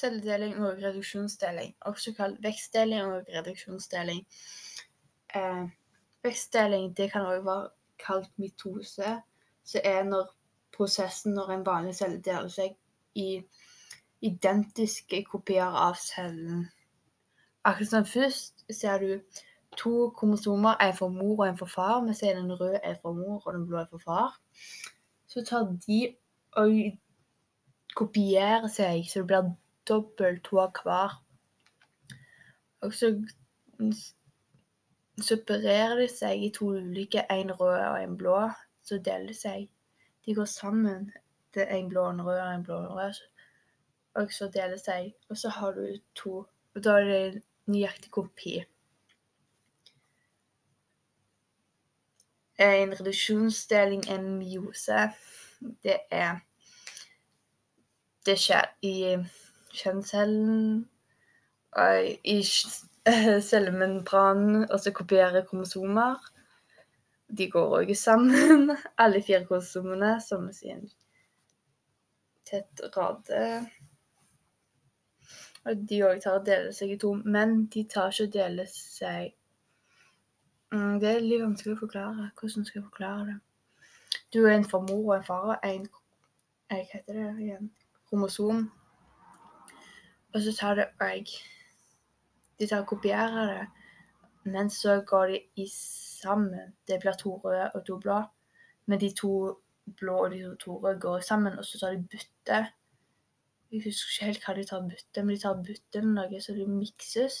celledeling og reduksjonsdeling, også kalt vekstdeling og reduksjonsdeling. Eh, vekstdeling det kan også være kalt mitose, som er når prosessen når en vanlig celle deler seg i identiske kopier av cellen. Akkurat som først ser du to kromosomer, en for mor og en for far. Vi ser den røde er for mor og den blå er for far. Så tar de og kopierer seg, så det blir dobbelt av hver. Og så separerer de seg i to ulike, en rød og en blå. Så deler de seg. De går sammen. Er en blå og en rød og en blå og en rød. Og så deler de seg. Og så har du to. Og da er det nøyaktig kopi. En reduksjonsdeling, en myose, det er Det skjer i kjønnscellen i cellemembranen, og så kopierer kromosomer. De går òg sammen, alle fire kromosomene, samles i en tett rade. Og de òg tar og deler seg i to, men de tar ikke og deler seg Mm, det er litt vanskelig å forklare. Hvordan skal jeg forklare det? Du er en for mor og en far og en Hva heter det igjen? Kromosom. Og så tar det og De tar og kopierer det, men så går de i sammen. Det blir to røde og to blå. Men de to blå og de to røde går sammen, og så tar de bytte. Jeg husker ikke helt hva de tar bytte, men de tar bytte med noe så de mikses.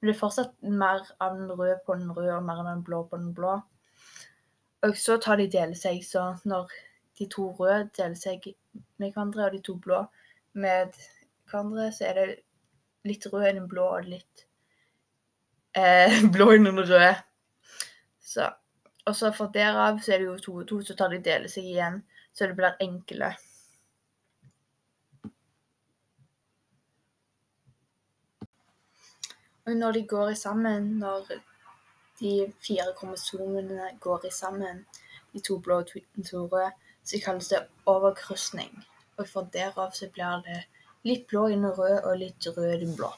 Men det er fortsatt mer av den røde på den røde og mer av den blå på den blå. Og så tar de deler seg, så når de to røde deler seg med hverandre, og de to blå med hverandre, så er det litt rød i den blå og litt eh, blå i den røde. Så, og så for derav så er det jo to og to, så tar de deler seg igjen, så det blir enkle. Og når de går sammen, når de fire kromosomene går sammen, de to blå og to røde, så kalles det overkrysning. Og for derav så blir det litt blå under rød og litt rød i blå.